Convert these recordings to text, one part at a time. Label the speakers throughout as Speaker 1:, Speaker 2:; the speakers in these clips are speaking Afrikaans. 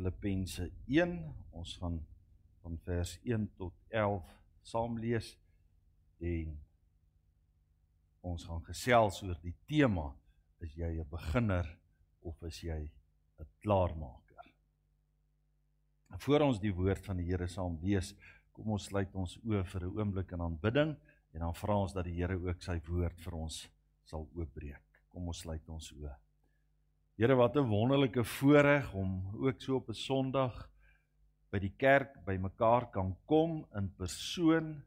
Speaker 1: Filippense 1. Ons gaan van vers 1 tot 11 saam lees en ons gaan gesels oor die tema is jy 'n beginner of is jy 'n klaarmaker. Voor ons die woord van die Here saam lees, kom ons sluit ons oë vir 'n oomblik in aanbidding en dan vra ons dat die Here ook sy woord vir ons sal oopbreek. Kom ons sluit ons oë. Here, wat 'n wonderlike voorreg om ook so op 'n Sondag by die kerk bymekaar kan kom in persoon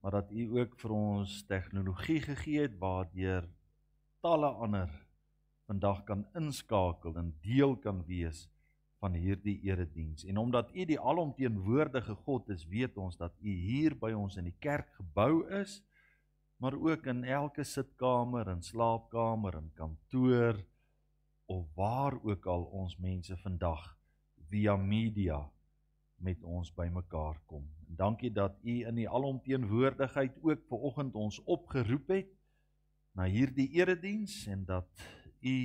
Speaker 1: maar dat u ook vir ons tegnologie gegee het waardeur talle ander vandag kan inskakel en deel kan wees van hierdie erediens. En omdat u die alomteenwoordige God is, weet ons dat u hier by ons in die kerk gebou is, maar ook in elke sitkamer en slaapkamer en kantoor of waar ook al ons mense vandag via media met ons bymekaar kom. En dankie dat u in die alomteenwoordigheid ook ver oggend ons opgeroep het na hierdie erediens en dat u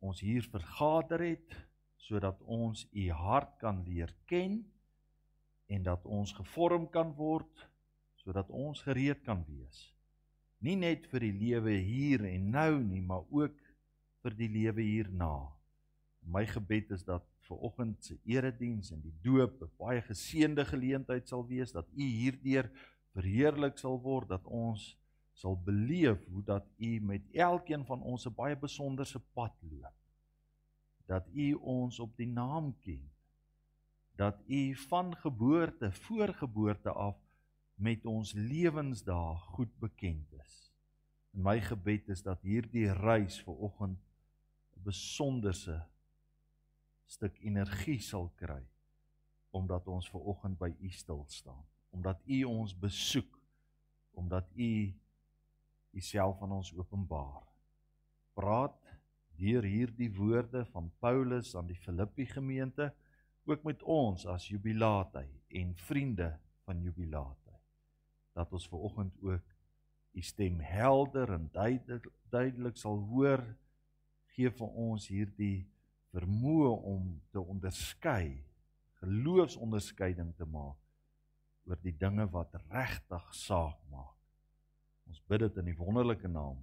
Speaker 1: ons hier vergader het sodat ons u hart kan leer ken en dat ons gevorm kan word sodat ons gereed kan wees. Nie net vir die lewe hier en nou nie, maar ook vir die lewe hierna. My gebed is dat vir oggend se erediens en die doop 'n baie geseënde geleentheid sal wees dat u hierdeur verheerlik sal word dat ons sal beleef hoe dat u met elkeen van ons 'n baie besonderse pad loop. Dat u ons op die naam ken. Dat u van geboorte, voorgeboorte af met ons lewensdae goed bekend is. En my gebed is dat hierdie reis vir oggend besonderse stuk energie sal kry omdat ons ver oggend by u stil staan omdat u ons besoek omdat u u self aan ons openbaar. Praat deur hierdie woorde van Paulus aan die Filippi gemeente ook met ons as jubilate en vriende van jubilate dat ons ver oggend ook u stem helder en duidelik duidelik sal hoor gee vir ons hierdie vermoë om te onderskei, geloofsonderskeiding te maak oor die dinge wat regtig saak maak. Ons bid dit in die wonderlike naam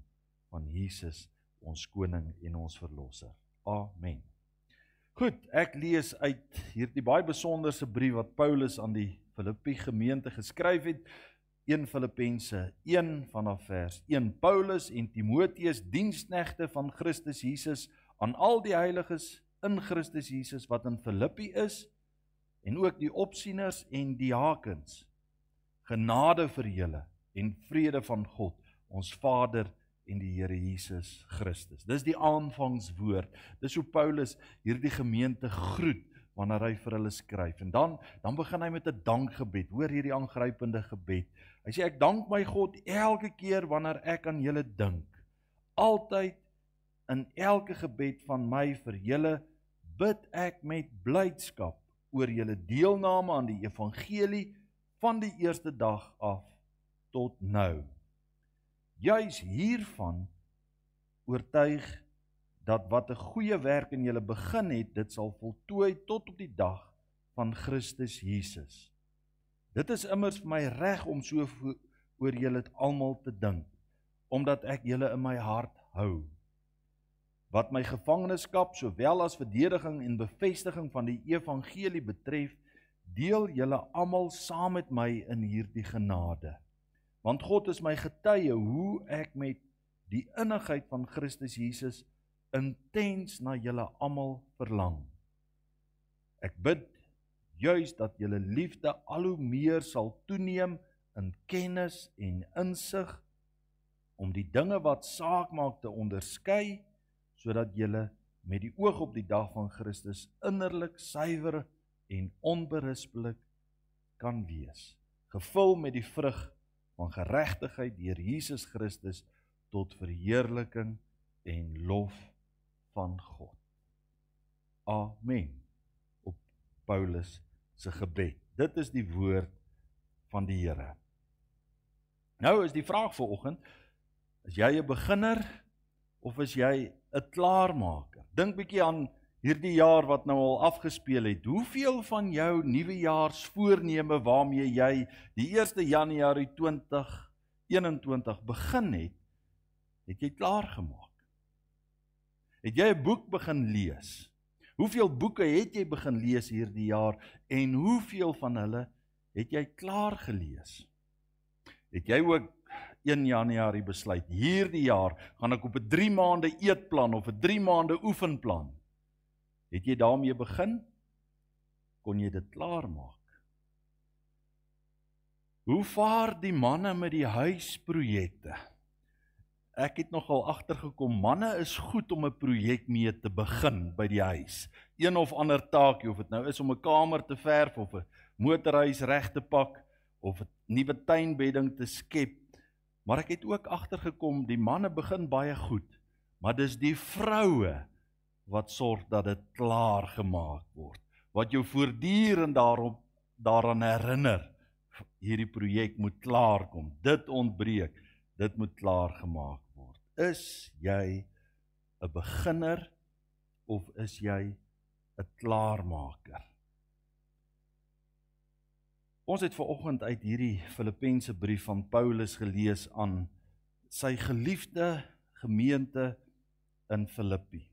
Speaker 1: van Jesus, ons koning en ons verlosser. Amen. Goed, ek lees uit hierdie baie besonderse brief wat Paulus aan die Filippi gemeente geskryf het. 1 Filippense 1 vanaf vers 1 Paulus en Timoteus diensknegte van Christus Jesus aan al die heiliges in Christus Jesus wat in Filippi is en ook die opsieners en die hakens genade vir julle en vrede van God ons Vader en die Here Jesus Christus. Dis die aanvangswoord. Dis hoe Paulus hierdie gemeente groet wanneer hy vir hulle skryf. En dan dan begin hy met 'n dankgebed. Hoor hierdie aangrypende gebed. Hy sê ek dank my God elke keer wanneer ek aan julle dink. Altyd in elke gebed van my vir julle bid ek met blydskap oor julle deelname aan die evangelie van die eerste dag af tot nou. Juis hiervan oortuig dat wat 'n goeie werk in julle begin het, dit sal voltooi tot op die dag van Christus Jesus. Dit is immers my reg om so oor julle almal te dink, omdat ek julle in my hart hou wat my gevangenskap sowel as verdediging en bevestiging van die evangelie betref, deel julle almal saam met my in hierdie genade. Want God is my getuie hoe ek met die innigheid van Christus Jesus intens na julle almal verlang. Ek bid juis dat julle liefde al hoe meer sal toeneem in kennis en insig om die dinge wat saak maak te onderskei sodat julle met die oog op die dag van Christus innerlik suiwer en onberispelik kan wees, gevul met die vrug van geregtigheid deur Jesus Christus tot verheerliking en lof van God. Amen. Op Paulus se gebed. Dit is die woord van die Here. Nou is die vraag vir oggend, is jy 'n beginner of is jy 'n klaarmaker. Dink bietjie aan hierdie jaar wat nou al afgespeel het, hoeveel van jou nuwejaarsvoorneme waarmee jy die 1 Januarie 2021 begin het, het jy klaar gemaak? Het jy 'n boek begin lees? Hoeveel boeke het jy begin lees hierdie jaar en hoeveel van hulle het jy klaar gelees? Het jy ook 1 Januarie besluit hierdie jaar gaan ek op 'n 3 maande eetplan of 'n 3 maande oefenplan? Het jy daarmee begin? Kon jy dit klaar maak? Hoe vaar die manne met die huisprojekte? Ek het nogal agtergekom manne is goed om 'n projek mee te begin by die huis. Een of ander taakie of dit nou is om 'n kamer te verf of 'n motorhuis reg te pak of 'n nuwe tuinbedding te skep. Maar ek het ook agtergekom die manne begin baie goed, maar dis die vroue wat sorg dat dit klaar gemaak word. Wat jou voortdurend daarop daaraan herinner hierdie projek moet klaar kom. Dit ontbreek. Dit moet klaar gemaak Is jy 'n beginner of is jy 'n klaarmaker? Ons het ver oggend uit hierdie Filippense brief van Paulus gelees aan sy geliefde gemeente in Filippi.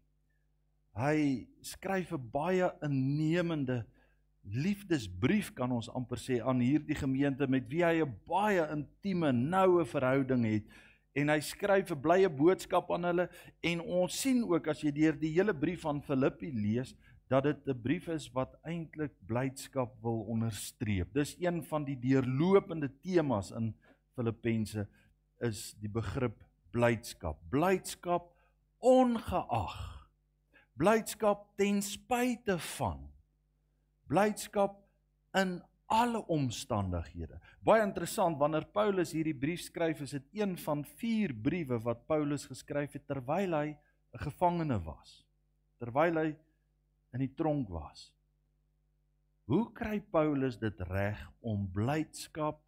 Speaker 1: Hy skryf 'n baie innemende liefdesbrief kan ons amper sê aan hierdie gemeente met wie hy 'n baie intieme, noue verhouding het en hy skryf 'n blye boodskap aan hulle en ons sien ook as jy deur die hele brief van Filippi lees dat dit 'n brief is wat eintlik blydskap wil onderstreep. Dis een van die deurlopende temas in Filippense is die begrip blydskap. Blydskap ongeag. Blydskap ten spyte van. Blydskap in alle omstandighede. Baie interessant wanneer Paulus hierdie brief skryf, is dit een van 4 briewe wat Paulus geskryf het terwyl hy 'n gevangene was. Terwyl hy in die tronk was. Hoe kry Paulus dit reg om blydskap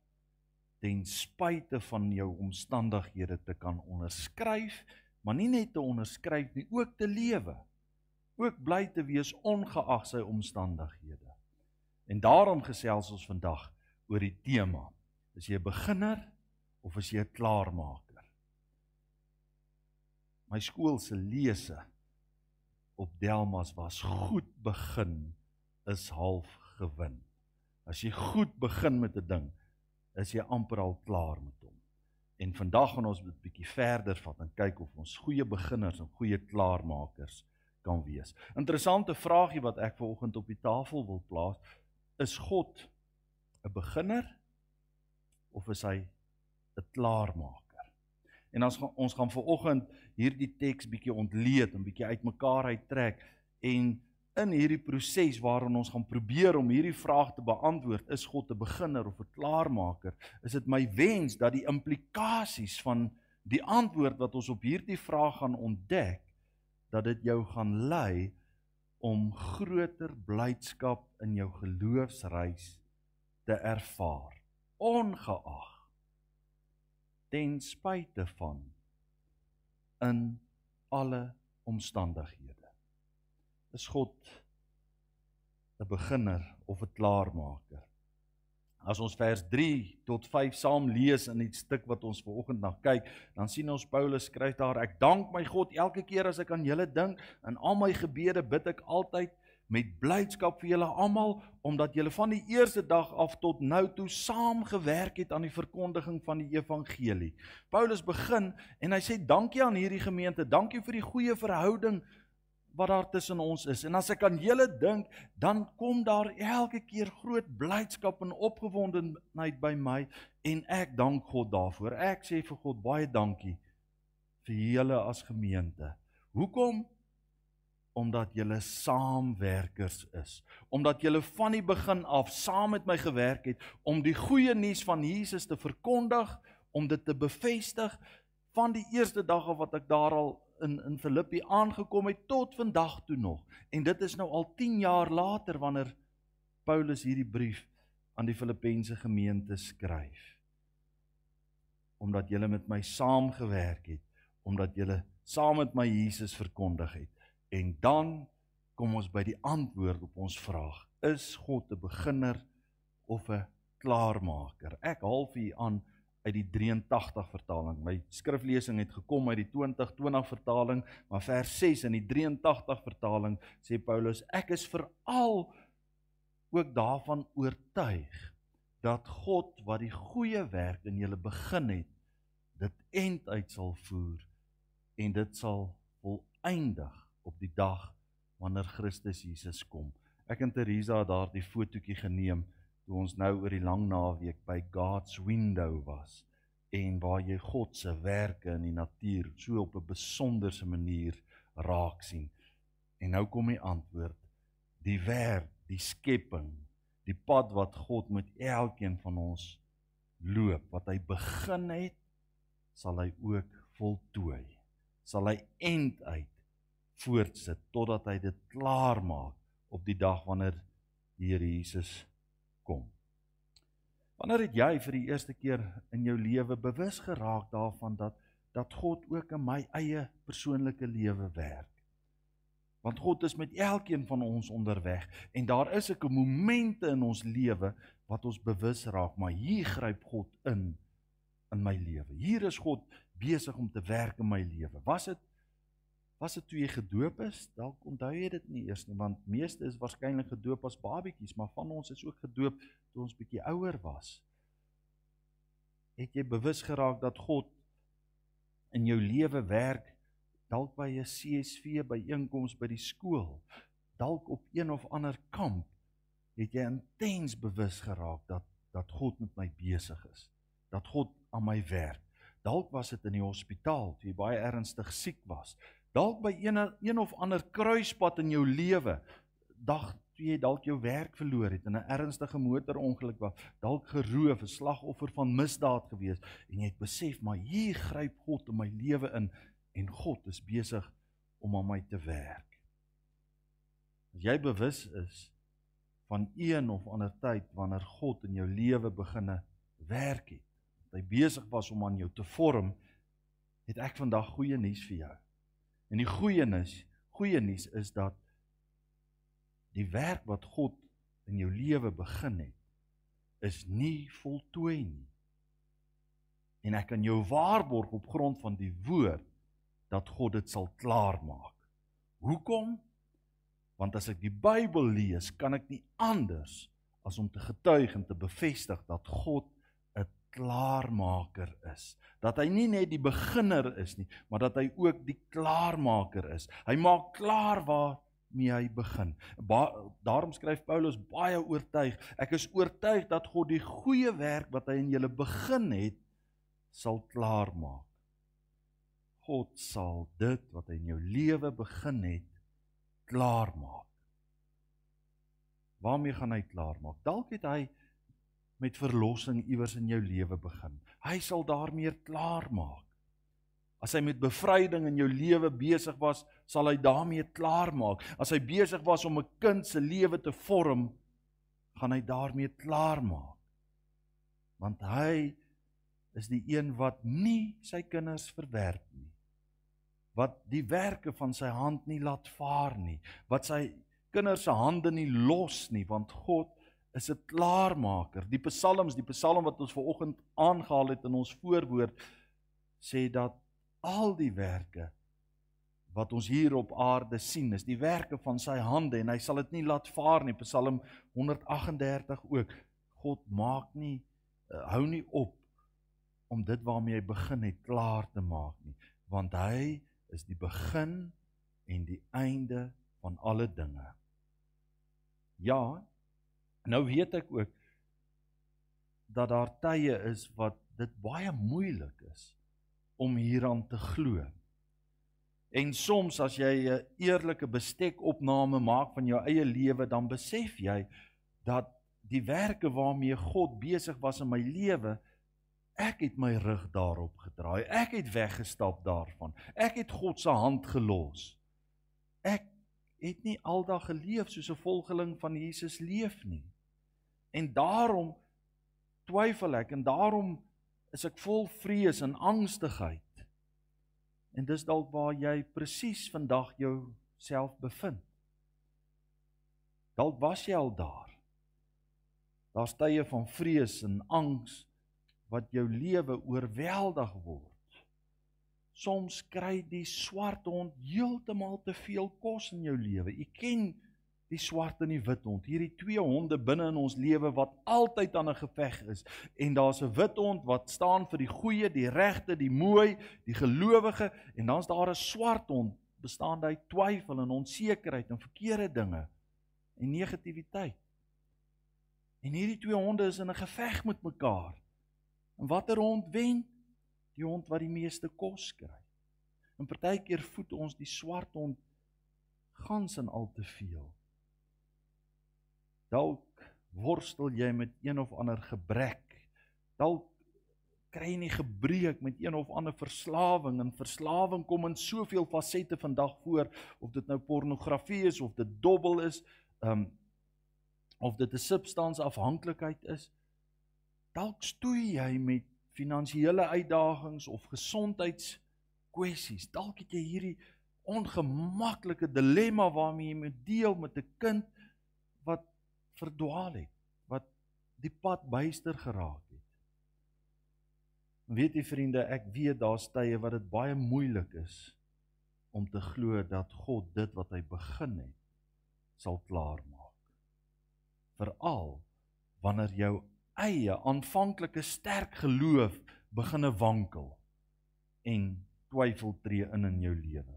Speaker 1: ten spyte van jou omstandighede te kan onderskryf, maar nie net te onderskryf nie, ook te lewe. Ook bly te wees ongeag sy omstandighede. En daarom gesels ons vandag oor die tema: is jy 'n beginner of is jy 'n klaarmaker? My skool se lese op Delmas was goed begin is half gewin. As jy goed begin met 'n ding, is jy amper al klaar met hom. En vandag gaan ons 'n bietjie verder vat en kyk of ons goeie beginners en goeie klaarmakers kan wees. Interessante vraagie wat ek vanoggend op die tafel wil plaas is God 'n beginner of is hy 'n klaarmaker? En ons gaan ons gaan vanoggend hierdie teks bietjie ontleed en bietjie uitmekaar uittrek en in hierdie proses waarin ons gaan probeer om hierdie vraag te beantwoord, is God 'n beginner of 'n klaarmaker? Is dit my wens dat die implikasies van die antwoord wat ons op hierdie vraag gaan ontdek, dat dit jou gaan lei om groter blydskap in jou geloofsreis te ervaar ongeag ten spyte van in alle omstandighede. Is God 'n beginner of 'n klaarmaker As ons vers 3 tot 5 saam lees in die stuk wat ons ver oggend na kyk, dan sien ons Paulus skryf daar: Ek dank my God elke keer as ek aan julle dink, in al my gebede bid ek altyd met blydskap vir julle almal omdat julle van die eerste dag af tot nou toe saam gewerk het aan die verkondiging van die evangelie. Paulus begin en hy sê dankie aan hierdie gemeente, dankie vir die goeie verhouding wat daar tussen ons is. En as ek aan julle dink, dan kom daar elke keer groot blydskap en opgewondenheid by my en ek dank God daarvoor. Ek sê vir God baie dankie vir julle as gemeente. Hoekom? Omdat julle saamwerkers is. Omdat julle van die begin af saam met my gewerk het om die goeie nuus van Jesus te verkondig, om dit te bevestig van die eerste dag af wat ek daar al in in Filippi aangekom het tot vandag toe nog. En dit is nou al 10 jaar later wanneer Paulus hierdie brief aan die Filippense gemeente skryf. Omdat julle met my saamgewerk het, omdat julle saam met my Jesus verkondig het. En dan kom ons by die antwoord op ons vraag: Is God 'n beginner of 'n klaarmaker? Ek haal vir u aan uit die 83 vertaling. My skriflesing het gekom uit die 2020 vertaling, maar vers 6 in die 83 vertaling sê Paulus: Ek is veral ook daarvan oortuig dat God wat die goeie werk in julle begin het, dit end uit sal voer en dit sal volëindig op die dag wanneer Christus Jesus kom. Ek en Teresa het daardie fotootjie geneem toe ons nou oor die lang naweek by God's window was en waar jy God se werke in die natuur so op 'n besonderse manier raak sien. En nou kom die antwoord: die werk, die skepping, die pad wat God met elkeen van ons loop, wat hy begin het, sal hy ook voltooi. Sal hy end uit voortsit totdat hy dit klaar maak op die dag wanneer die Here Jesus kom. Wanneer het jy vir die eerste keer in jou lewe bewus geraak daarvan dat dat God ook in my eie persoonlike lewe werk? Want God is met elkeen van ons onderweg en daar is 'n momente in ons lewe wat ons bewus raak, maar hier gryp God in in my lewe. Hier is God besig om te werk in my lewe. Was dit was dit toe jy gedoop is? Dalk onthou jy dit nie eers nie, want meeste is waarskynlik gedoop as babetjies, maar van ons is ook gedoop toe ons bietjie ouer was. Het jy bewus geraak dat God in jou lewe werk dalk by 'n CSV byeenkoms by die skool, dalk op een of ander kamp, het jy intens bewus geraak dat dat God met my besig is, dat God aan my werk. Dalk was dit in die hospitaal, toe jy baie ernstig siek was, dalk by een een of ander kruispunt in jou lewe dag toe jy dalk jou werk verloor het in 'n ernstige motorongeluk was dalk geroof 'n slagoffer van misdaad gewees en jy het besef maar hier gryp God in my lewe in en God is besig om aan my te werk. As jy bewus is van een of ander tyd wanneer God in jou lewe beginne werk het dat hy besig was om aan jou te vorm het ek vandag goeie nuus vir jou En die goeie nuus, goeie nuus is dat die werk wat God in jou lewe begin het, is nie voltooi nie. En ek kan jou waarborg op grond van die woord dat God dit sal klaarmaak. Hoekom? Want as ek die Bybel lees, kan ek nie anders as om te getuig en te bevestig dat God klaarmaker is. Dat hy nie net die beginner is nie, maar dat hy ook die klaarmaker is. Hy maak klaar waar mee hy begin. Ba daarom skryf Paulus baie oortuig. Ek is oortuig dat God die goeie werk wat hy in julle begin het, sal klaarmaak. God sal dit wat hy in jou lewe begin het, klaarmaak. Waarmee gaan hy klaarmaak? Dalk het hy met verlossing iewers in jou lewe begin. Hy sal daarmee klaar maak. As hy met bevryding in jou lewe besig was, sal hy daarmee klaar maak. As hy besig was om 'n kind se lewe te vorm, gaan hy daarmee klaar maak. Want hy is die een wat nie sy kinders verwerp nie. Wat die werke van sy hand nie laat vaar nie, wat sy kinders se hande nie los nie, want God is 'n klaarmaker. Die psalms, die psalm wat ons ver oggend aangehaal het in ons voorwoord sê dat al die werke wat ons hier op aarde sien, is die werke van sy hande en hy sal dit nie laat vaar nie. Psalm 138 ook. God maak nie uh, hou nie op om dit waarmee hy begin het klaar te maak nie, want hy is die begin en die einde van alle dinge. Ja, Nou weet ek ook dat daar tye is wat dit baie moeilik is om hieraan te glo. En soms as jy 'n eerlike bestekopname maak van jou eie lewe, dan besef jy dat die werke waarmee God besig was in my lewe, ek het my rug daarop gedraai. Ek het weggestap daarvan. Ek het God se hand gelos. Ek het nie aldag geleef soos 'n volgeling van Jesus leef nie. En daarom twyfel ek en daarom is ek vol vrees en angstigheid. En dis dalk waar jy presies vandag jouself bevind. Dalk was jy al daar. Daar's tye van vrees en angs wat jou lewe oorweldig word. Soms kry die swart hond heeltemal te veel kos in jou lewe. U ken die swart en die wit hond. Hierdie twee honde binne in ons lewe wat altyd aan 'n geveg is. En daar's 'n wit hond wat staan vir die goeie, die regte, die mooi, die gelowige en dan's daar 'n swart hond bestaande uit twyfel en onsekerheid en verkeerde dinge en negativiteit. En hierdie twee honde is in 'n geveg met mekaar. En watter hond wen? Die hond wat die meeste kos kry. En partykeer voed ons die swart hond gans en al te veel. Dalk worstel jy met een of ander gebrek. Dalk kry jy nie gebreek met een of ander verslawing en verslawing kom in soveel fasette vandag voor of dit nou pornografie is of dit dobbel is, ehm um, of dit 'n substansafhanklikheid is. Dalk stoei jy met finansiële uitdagings of gesondheidskwessies. Dalk het jy hierdie ongemaklike dilemma waarmee jy moet deel met 'n kind verdwaal het, wat die pad byster geraak het. Weet jy vriende, ek weet daar's tye wat dit baie moeilik is om te glo dat God dit wat hy begin het sal klaarmaak. Veral wanneer jou eie aanvanklike sterk geloof beginne wankel en twyfel tree in in jou lewe.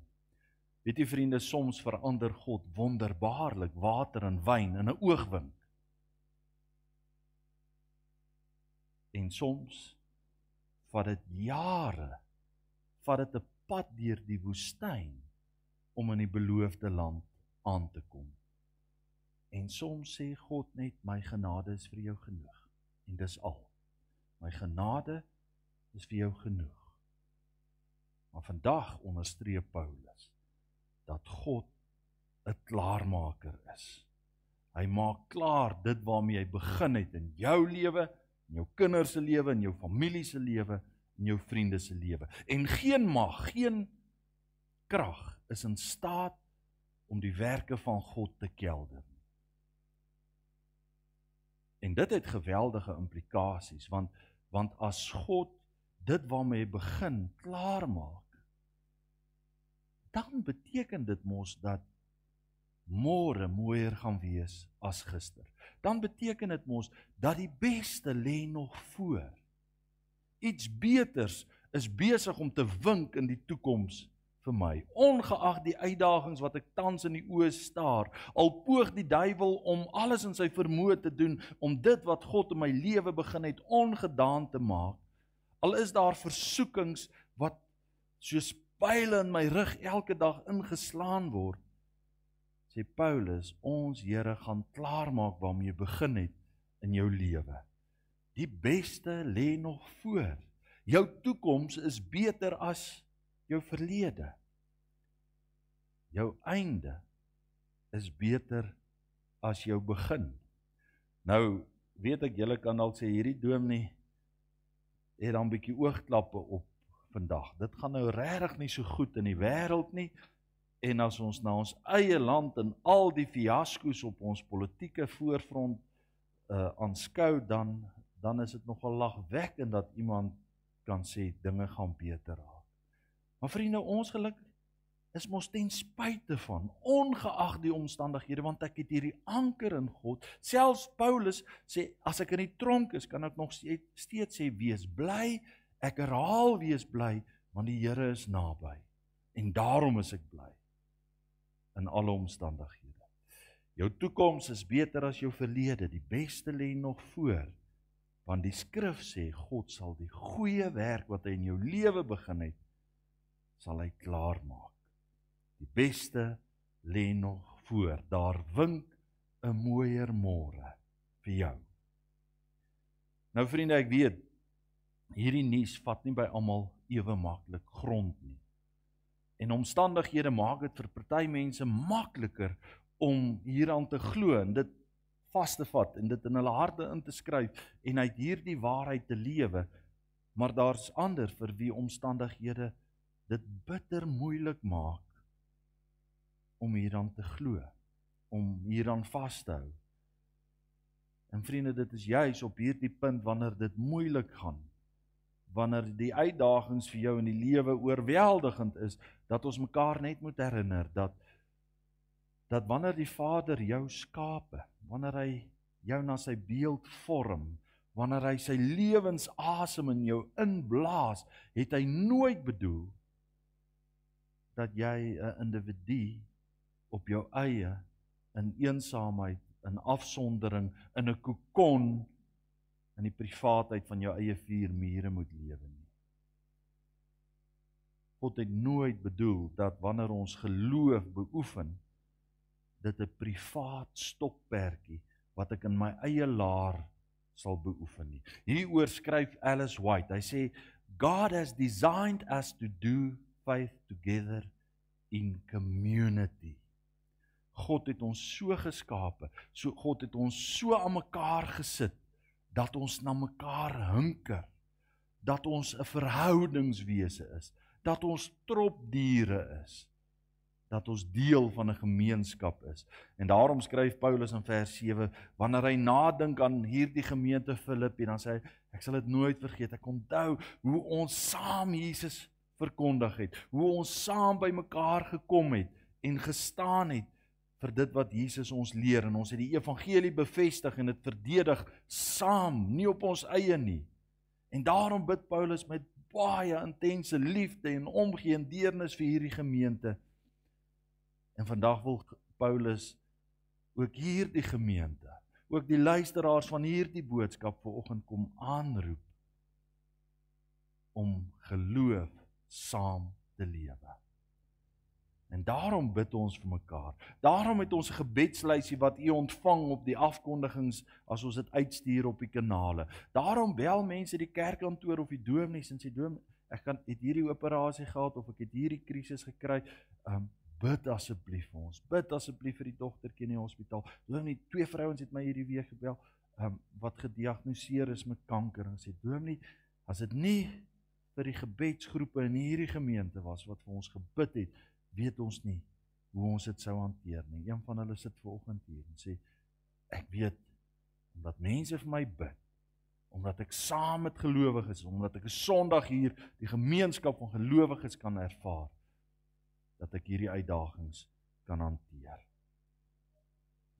Speaker 1: Weet jy vriende, soms verander God wonderbaarlik water in wyn in 'n oogwink. En soms vat dit jare, vat dit 'n pad deur die woestyn om in die beloofde land aan te kom. En soms sê God net my genade is vir jou genoeg en dis al. My genade is vir jou genoeg. Maar vandag onderstreep Paulus dat God 'n klaarmaker is. Hy maak klaar dit waarmee hy begin het in jou lewe, in jou kinders se lewe, in jou familie se lewe, in jou vriende se lewe. En geen mag, geen krag is in staat om die werke van God te kelder. En dit het geweldige implikasies want want as God dit waarmee hy begin klaarmaak dan beteken dit mos dat môre mooier gaan wees as gister. Dan beteken dit mos dat die beste lê nog voor. Iets beters is besig om te wink in die toekoms vir my. Ongeag die uitdagings wat ek tans in die oë staar, al poog die duiwel om alles in sy vermoë te doen om dit wat God in my lewe begin het ongedaan te maak. Al is daar versoekings wat soos pile in my rug elke dag ingeslaan word. Sê Paulus, ons Here gaan klaarmaak waarmee jy begin het in jou lewe. Die beste lê nog voor. Jou toekoms is beter as jou verlede. Jou einde is beter as jou begin. Nou weet ek julle kan dalk sê hierdie dominee het dan 'n bietjie oogklappe op vandag. Dit gaan nou regtig nie so goed in die wêreld nie. En as ons na ons eie land en al die fiasko's op ons politieke voorfront uh aanskou dan dan is dit nogal lagwekkend dat iemand kan sê dinge gaan beter raak. Maar vriende, ons geluk is mos ten spyte van ongeag die omstandighede want ek het hierdie anker in God. Selfs Paulus sê as ek in die tronk is, kan ek nog steeds sê wees bly. Ek herhaal wees bly want die Here is naby. En daarom is ek bly in alle omstandighede. Jou toekoms is beter as jou verlede. Die beste lê nog voor. Want die skrif sê God sal die goeie werk wat hy in jou lewe begin het sal hy klaar maak. Die beste lê nog voor. Daar wink 'n mooier môre vir jou. Nou vriende, ek weet hierdie nuus vat nie by almal ewe maklik grond nie. En omstandighede maak dit vir party mense makliker om hieraan te glo en dit vas te vat en dit in hulle harte in te skryf en uit hierdie waarheid te lewe. Maar daar's ander vir wie omstandighede dit bitter moeilik maak om hieraan te glo. om hieraan vas te hou. En vriende, dit is juis op hierdie punt wanneer dit moeilik gaan, wanneer die uitdagings vir jou in die lewe oorweldigend is, dat ons mekaar net moet herinner dat dat wanneer die Vader jou skape, wanneer hy jou na sy beeld vorm, wanneer hy sy lewensasem in jou inblaas, het hy nooit bedoel dat jy 'n individu op jou eie in eensaamheid, in afsondering, in 'n kokon in die privaatheid van jou eie vier mure moet lewe nie. God het nooit bedoel dat wanneer ons geloof beoefen dit 'n privaat stokperdjie wat ek in my eie laar sal beoefen nie. Hieroor skryf Alice White. Hy sê God has designed us to do faith together in community. God het ons so geskape. So God het ons so aan mekaar gesit dat ons na mekaar hinker. Dat ons 'n verhoudingswese is, dat ons tropdiere is dat ons deel van 'n gemeenskap is. En daarom skryf Paulus in vers 7 wanneer hy nadink aan hierdie gemeente Filippi dan sê hy ek sal dit nooit vergeet. Ek onthou hoe ons saam Jesus verkondig het, hoe ons saam by mekaar gekom het en gestaan het vir dit wat Jesus ons leer en ons het die evangelie bevestig en dit verdedig saam, nie op ons eie nie. En daarom bid Paulus met baie intense liefde en omgee en deernis vir hierdie gemeente. En vandag wil Paulus ook hierdie gemeente, ook die luisteraars van hierdie boodskap vanoggend kom aanroep om geloof saam te lewe. En daarom bid ons vir mekaar. Daarom het ons 'n gebedslysie wat u ontvang op die afkondigings as ons dit uitstuur op die kanale. Daarom bel mense die kerkkantoor of die dominee en sê dom ek kan het hierdie operasie gehad of ek het hierdie krisis gekry. Um bid asseblief vir ons. Bid asseblief vir die dogtertjie in die hospitaal. Dominee, twee vrouens het my hierdie week gebel, um, wat gediagnoseer is met kanker en sê Dominee, as dit nie vir die gebedsgroepe in hierdie gemeente was wat vir ons gebid het, weet ons nie hoe ons dit sou hanteer nie. Een van hulle sit vanoggend hier en sê ek weet omdat mense vir my bid omdat ek saam met gelowiges omdat ek 'n Sondag hier die gemeenskap van gelowiges kan ervaar dat ek hierdie uitdagings kan hanteer.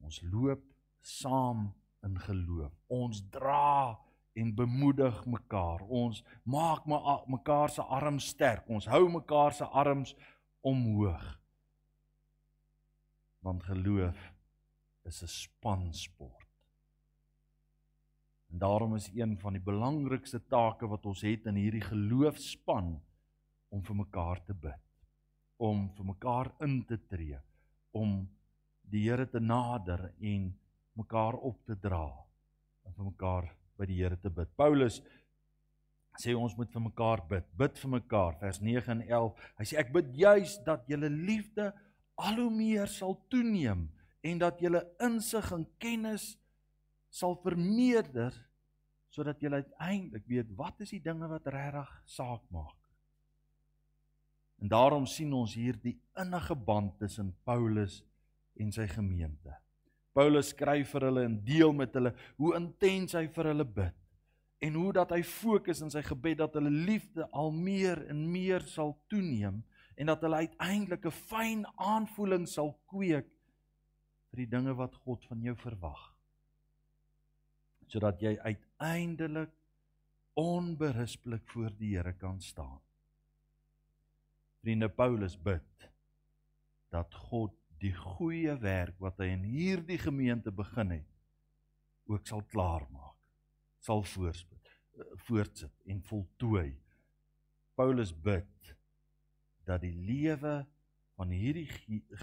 Speaker 1: Ons loop saam in geloof. Ons dra en bemoedig mekaar. Ons maak mekaar se arms sterk. Ons hou mekaar se arms omhoog. Want geloof is 'n spansport. En daarom is een van die belangrikste take wat ons het in hierdie geloofspan om vir mekaar te bid om vir mekaar in te tree, om die Here te nader en mekaar op te dra en vir mekaar by die Here te bid. Paulus sê ons moet vir mekaar bid. Bid vir mekaar vers 9 en 11. Hy sê ek bid juis dat julle liefde al hoe meer sal toeneem en dat julle insig en kennis sal vermeerder sodat julle uiteindelik weet wat is die dinge wat regtig saak maak. En daarom sien ons hier die innige band tussen Paulus en sy gemeente. Paulus skryf vir hulle en deel met hulle hoe intens hy vir hulle bid en hoe dat hy fokus in sy gebed dat hulle liefde al meer en meer sal toeneem en dat hulle uiteindelik 'n fyn aanvoeling sal kweek vir die dinge wat God van jou verwag. Sodat jy uiteindelik onberispelik voor die Here kan staan. Vriende Paulus bid dat God die goeie werk wat hy in hierdie gemeente begin het ook sal klaarmaak, sal voortsit, voortsit en voltooi. Paulus bid dat die lewe van hierdie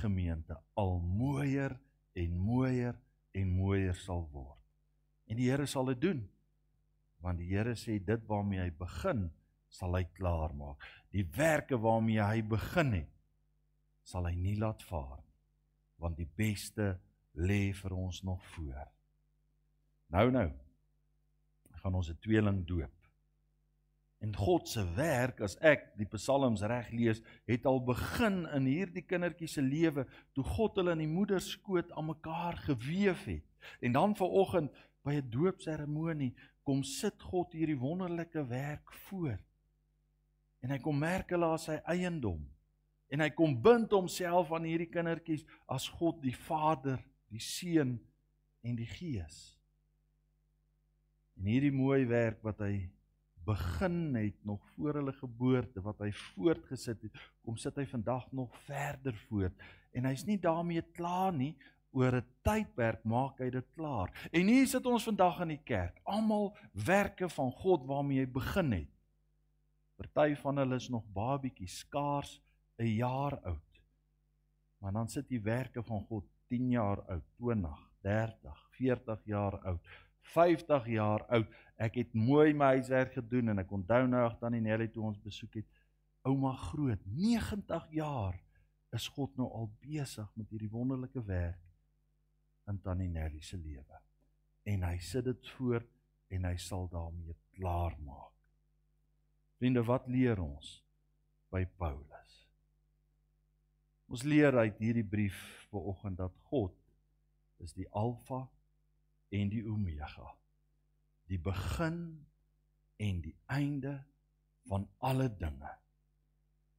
Speaker 1: gemeente al mooier en mooier en mooier sal word. En die Here sal dit doen. Want die Here sê dit waarmee hy begin, sal hy klaarmaak die werke waarmee hy begin het sal hy nie laat vaar want die beste lê vir ons nog voor nou nou gaan ons 'n tweeling doop En God se werk as ek die psalms reg lees, het al begin in hierdie kindertjies se lewe toe God hulle in die moederskoot aan mekaar gewewe het. En dan vanoggend by 'n doopseremonie kom sit God hierdie wonderlike werk voor. En hy kom merk hulle as sy eiendom. En hy kom bind homself aan hierdie kindertjies as God die Vader, die Seun en die Gees. En hierdie mooi werk wat hy begin het nog voor hulle geboorte wat hy voortgesit het, kom sit hy vandag nog verder voort. En hy's nie daarmee klaar nie, oor 'n tydperk maak hy dit klaar. En hier sit ons vandag in die kerk, almal werke van God waarmee hy begin het. Party van hulle is nog babietjies, skaars 'n jaar oud. Maar dan sit die werke van God 10 jaar oud, 20, 30, 40 jaar oud, 50 jaar oud. Ek het mooi my huiswerk gedoen en ek onthou nou ag tannie Nelly toe ons besoek het. Ouma groot, 90 jaar is God nou al besig met hierdie wonderlike werk in Tannie Nelly se lewe. En hy sit dit voor en hy sal daarmee klaar maak. Vriende, wat leer ons by Paulus? Ons leer uit hierdie brief vanoggend dat God is die Alfa en die Omega. Die begin en die einde van alle dinge.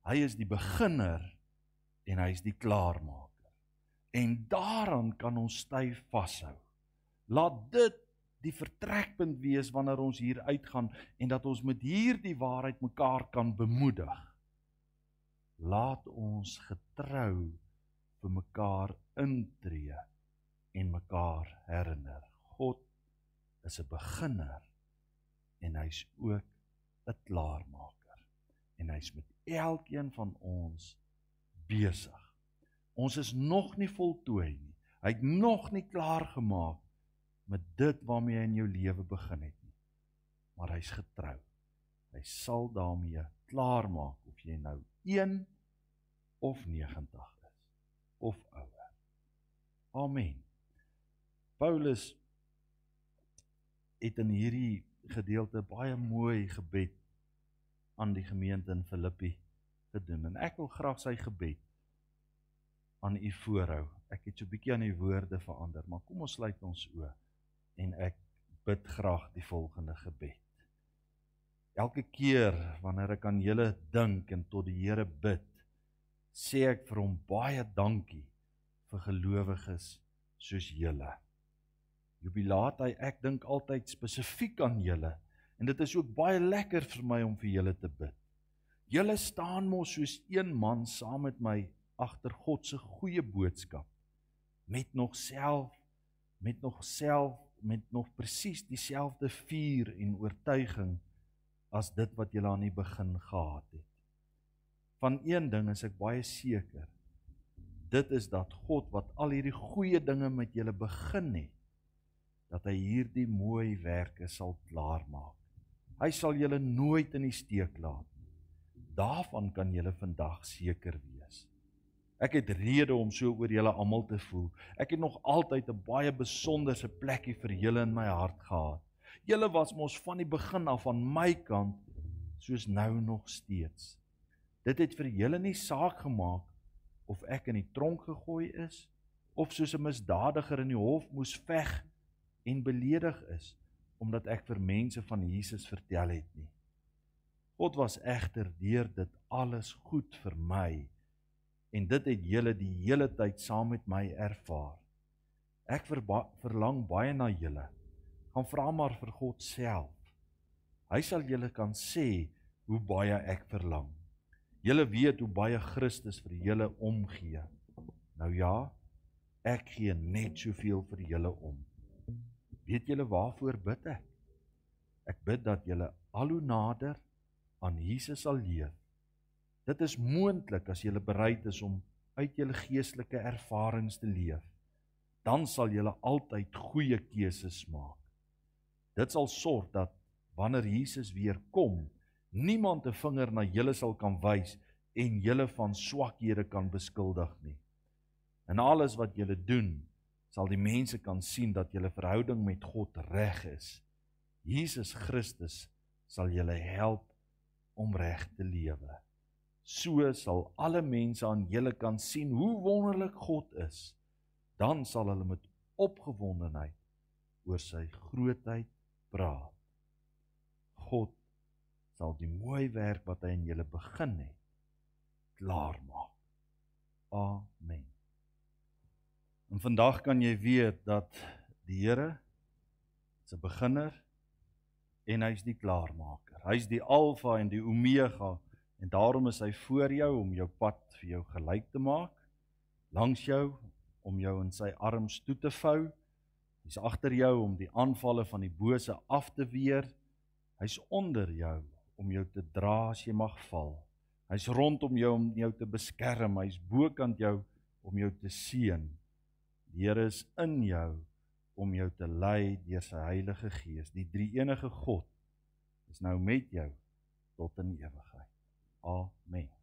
Speaker 1: Hy is die beginner en hy is die klaarmaker. En daaraan kan ons styf vashou. Laat dit die vertrekpunt wees wanneer ons hier uitgaan en dat ons met hierdie waarheid mekaar kan bemoedig. Laat ons getrou vir mekaar intree en mekaar herinner. God is 'n beginner en hy's ook 'n klaarmaker. En hy's met elkeen van ons besig. Ons is nog nie voltooi nie. Hy het nog nie klaar gemaak met dit waarmee hy in jou lewe begin het nie. Maar hy's getrou. Hy sal daarmee klaar maak of jy nou 1 of 90 is of ouer. Amen. Paulus het in hierdie gedeelte baie mooi gebed aan die gemeente in Filippi gedoen en ek wil graag sy gebed aan u voorhou. Ek het so 'n bietjie aan die woorde verander, maar kom ons sluit ons oë en ek bid graag die volgende gebed. Elke keer wanneer ek aan julle dink en tot die Here bid, sê ek vir hom baie dankie vir gelowiges soos julle. Jubilate, ek dink altyd spesifiek aan julle en dit is ook baie lekker vir my om vir julle te bid. Julle staan mos soos een man saam met my agter God se goeie boodskap met nog self met nog self met nog presies dieselfde vuur en oortuiging as dit wat jy aan die begin gehad het. Van een ding is ek baie seker. Dit is dat God wat al hierdie goeie dinge met julle begin het, dat hy hierdie mooi werke sal klaarmaak. Hy sal julle nooit in die steek laat nie. Daarvan kan julle vandag seker wees. Ek het rede om so oor julle almal te voel. Ek het nog altyd 'n baie besonderse plekkie vir julle in my hart gehad. Julle was mos van die begin af aan my kant soos nou nog steeds. Dit het vir julle nie saak gemaak of ek in die tronk gegooi is of soos 'n misdadiger in die hof moes veg en beledig is omdat ek vir mense van Jesus vertel het nie. God was egter deur dit alles goed vir my en dit het julle die hele tyd saam met my ervaar. Ek verlang baie na julle. Gaan vra maar vir God self. Hy sal julle kan sê hoe baie ek verlang. Julle weet hoe baie Christus vir julle omgee. Nou ja, ek gee net soveel vir julle om. Weet julle waarvoor bid ek? Ek bid dat julle al hoe nader aan Jesus sal leef Dit is moontlik as jy bereid is om uit jou geestelike ervarings te leef. Dan sal jy altyd goeie keuses maak. Dit sal sorg dat wanneer Jesus weer kom, niemand 'n vinger na julle sal kan wys en julle van swakhede kan beskuldig nie. In alles wat julle doen, sal die mense kan sien dat julle verhouding met God reg is. Jesus Christus sal julle help om reg te lewe. So sal alle mense aan julle kan sien hoe wonderlik God is. Dan sal hulle met opgewondenheid oor sy grootheid praat. God sal die mooi werk wat hy in julle begin het klaar maak. Amen. En vandag kan jy weet dat die Here se beginner en hy's die klaarmaker. Hy's die alfa en die omega en daarom is hy voor jou om jou pad vir jou gelyk te maak langs jou om jou in sy arms toe te vou. Hy's agter jou om die aanvalle van die bose af te weer. Hy's onder jou om jou te dra as jy mag val. Hy's rondom jou om jou te beskerm. Hy's bokant jou om jou te seën. Die Here is in jou om jou te lei deur sy Heilige Gees. Die drie-enige God is nou met jou tot in ewigheid. Amen.